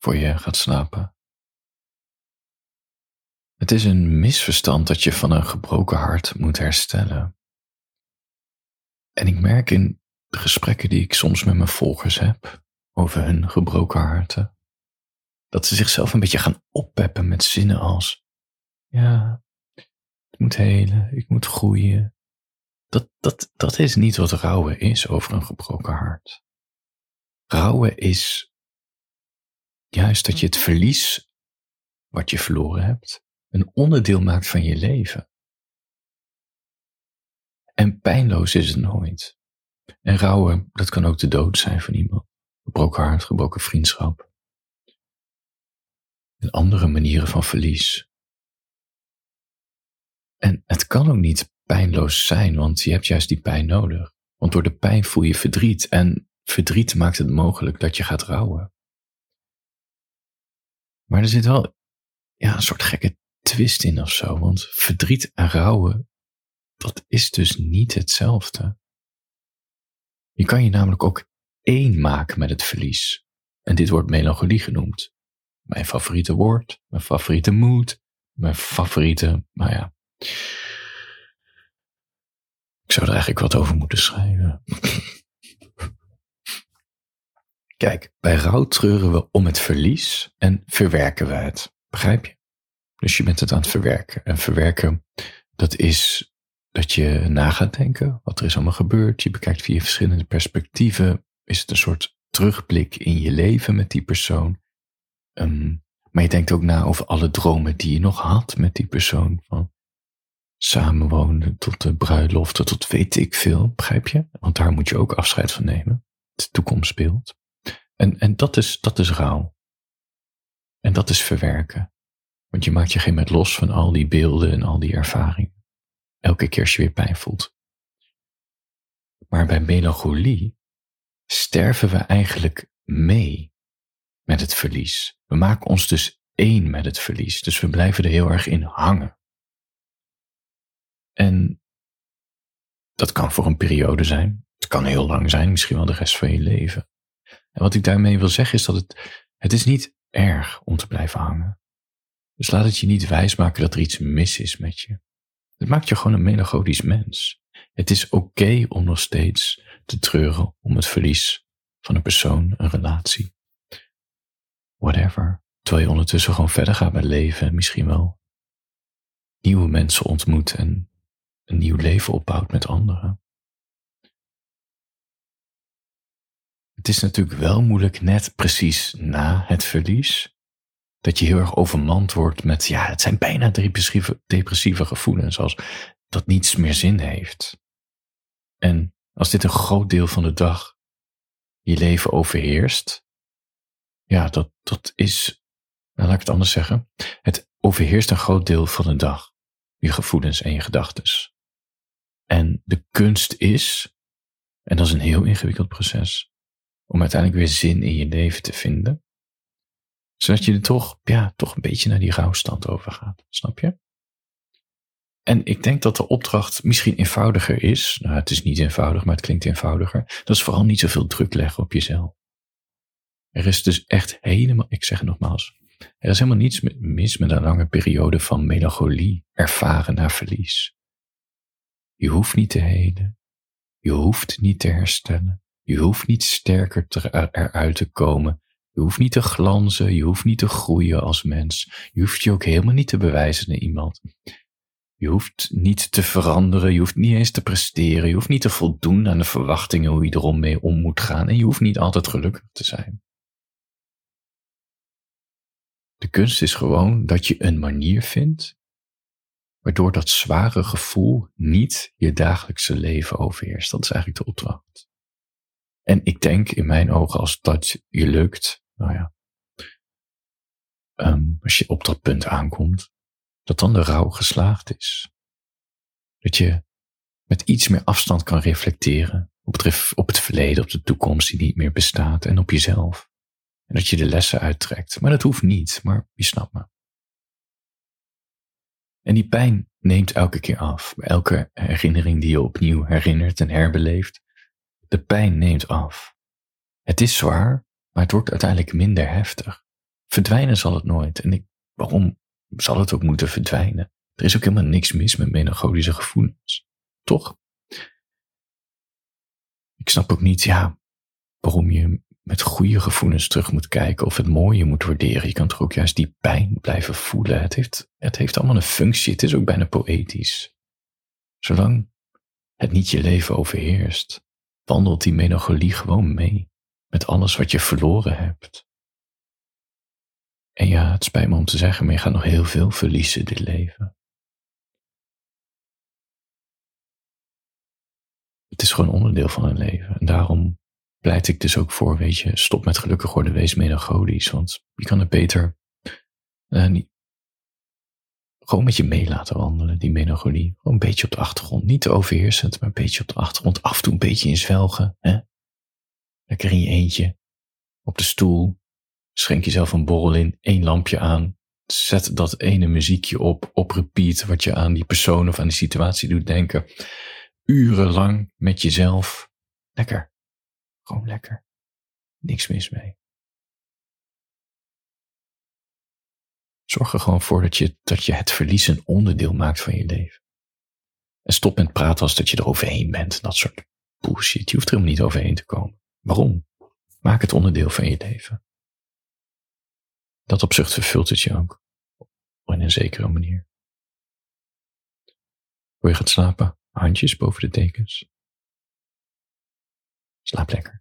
voor je gaat slapen. Het is een misverstand dat je van een gebroken hart moet herstellen. En ik merk in de gesprekken die ik soms met mijn volgers heb over hun gebroken harten, dat ze zichzelf een beetje gaan oppeppen met zinnen als: Ja, ik moet helen, ik moet groeien. Dat, dat, dat is niet wat rouwen is over een gebroken hart. Rouwen is juist dat je het verlies wat je verloren hebt, een onderdeel maakt van je leven. En pijnloos is het nooit. En rouwen, dat kan ook de dood zijn van iemand. Gebroken hart, gebroken vriendschap. En andere manieren van verlies. En het kan ook niet pijnloos zijn, want je hebt juist die pijn nodig. Want door de pijn voel je verdriet en verdriet maakt het mogelijk dat je gaat rouwen. Maar er zit wel ja, een soort gekke twist in of zo, want verdriet en rouwen, dat is dus niet hetzelfde. Je kan je namelijk ook één maken met het verlies. En dit wordt melancholie genoemd. Mijn favoriete woord, mijn favoriete mood, mijn favoriete, nou ja. Ik zou er eigenlijk wat over moeten schrijven. Kijk, bij rouw treuren we om het verlies en verwerken we het. Begrijp je? Dus je bent het aan het verwerken. En verwerken, dat is dat je na gaat denken wat er is allemaal gebeurd. Je bekijkt via verschillende perspectieven. Is het een soort terugblik in je leven met die persoon? Ehm, maar je denkt ook na over alle dromen die je nog had met die persoon. Van samenwonen tot de bruiloften, tot weet ik veel, begrijp je? Want daar moet je ook afscheid van nemen. De toekomst speelt. En, en dat, is, dat is rouw. En dat is verwerken. Want je maakt je geen met los van al die beelden en al die ervaringen. Elke keer als je weer pijn voelt. Maar bij melancholie sterven we eigenlijk mee met het verlies. We maken ons dus één met het verlies. Dus we blijven er heel erg in hangen. En dat kan voor een periode zijn. Het kan heel lang zijn, misschien wel de rest van je leven. En wat ik daarmee wil zeggen is dat het, het is niet erg om te blijven hangen. Dus laat het je niet wijsmaken dat er iets mis is met je. Het maakt je gewoon een melancholisch mens. Het is oké om nog steeds te treuren om het verlies van een persoon, een relatie. Whatever. Terwijl je ondertussen gewoon verder gaat met leven en misschien wel nieuwe mensen ontmoet en een nieuw leven opbouwt met anderen. Is natuurlijk wel moeilijk net precies na het verlies dat je heel erg overmand wordt met, ja, het zijn bijna depressieve, depressieve gevoelens, als dat niets meer zin heeft. En als dit een groot deel van de dag je leven overheerst, ja, dat, dat is, nou, laat ik het anders zeggen, het overheerst een groot deel van de dag, je gevoelens en je gedachten. En de kunst is, en dat is een heel ingewikkeld proces, om uiteindelijk weer zin in je leven te vinden zodat je er toch, ja, toch een beetje naar die rouwstand overgaat. Snap je? En ik denk dat de opdracht misschien eenvoudiger is. Nou, het is niet eenvoudig, maar het klinkt eenvoudiger. Dat is vooral niet zoveel druk leggen op jezelf. Er is dus echt helemaal, ik zeg het nogmaals, er is helemaal niets mis met een lange periode van melancholie ervaren naar verlies. Je hoeft niet te helen. Je hoeft niet te herstellen. Je hoeft niet sterker eruit te komen je hoeft niet te glanzen, je hoeft niet te groeien als mens. Je hoeft je ook helemaal niet te bewijzen naar iemand. Je hoeft niet te veranderen, je hoeft niet eens te presteren, je hoeft niet te voldoen aan de verwachtingen hoe je erom mee om moet gaan en je hoeft niet altijd gelukkig te zijn. De kunst is gewoon dat je een manier vindt waardoor dat zware gevoel niet je dagelijkse leven overheerst. Dat is eigenlijk de opdracht. Denk in mijn ogen als dat je lukt, nou ja, um, als je op dat punt aankomt, dat dan de rouw geslaagd is. Dat je met iets meer afstand kan reflecteren op het, op het verleden, op de toekomst die niet meer bestaat en op jezelf. En dat je de lessen uittrekt. Maar dat hoeft niet, maar je snapt me. En die pijn neemt elke keer af. Elke herinnering die je opnieuw herinnert en herbeleeft, de pijn neemt af. Het is zwaar, maar het wordt uiteindelijk minder heftig. verdwijnen zal het nooit. En ik, waarom zal het ook moeten verdwijnen? Er is ook helemaal niks mis met melancholische gevoelens. Toch? Ik snap ook niet, ja, waarom je met goede gevoelens terug moet kijken of het mooie moet waarderen. Je kan toch ook juist die pijn blijven voelen. Het heeft, het heeft allemaal een functie. Het is ook bijna poëtisch. Zolang het niet je leven overheerst, wandelt die melancholie gewoon mee met alles wat je verloren hebt. En ja, het spijt me om te zeggen, maar je gaat nog heel veel verliezen dit leven. Het is gewoon onderdeel van het leven. En daarom pleit ik dus ook voor, weet je, stop met gelukkig worden, wees melancholisch. Want je kan het beter niet, gewoon met je mee laten wandelen, die melancholie. Gewoon een beetje op de achtergrond. Niet te overheersend, maar een beetje op de achtergrond. Af en toe een beetje in zwelgen. Hè? Lekker in je eentje. Op de stoel. Schenk jezelf een borrel in. één lampje aan. Zet dat ene muziekje op, op repeat, wat je aan die persoon of aan die situatie doet denken. Urenlang met jezelf. Lekker. Gewoon lekker. Niks mis mee. Zorg er gewoon voor dat je, dat je het verlies een onderdeel maakt van je leven. En stop met praten als dat je er overheen bent. Dat soort bullshit. Je hoeft er helemaal niet overheen te komen. Waarom? Maak het onderdeel van je leven. Dat opzicht vervult het je ook. Op een zekere manier. Voor je gaat slapen, handjes boven de dekens. Slaap lekker.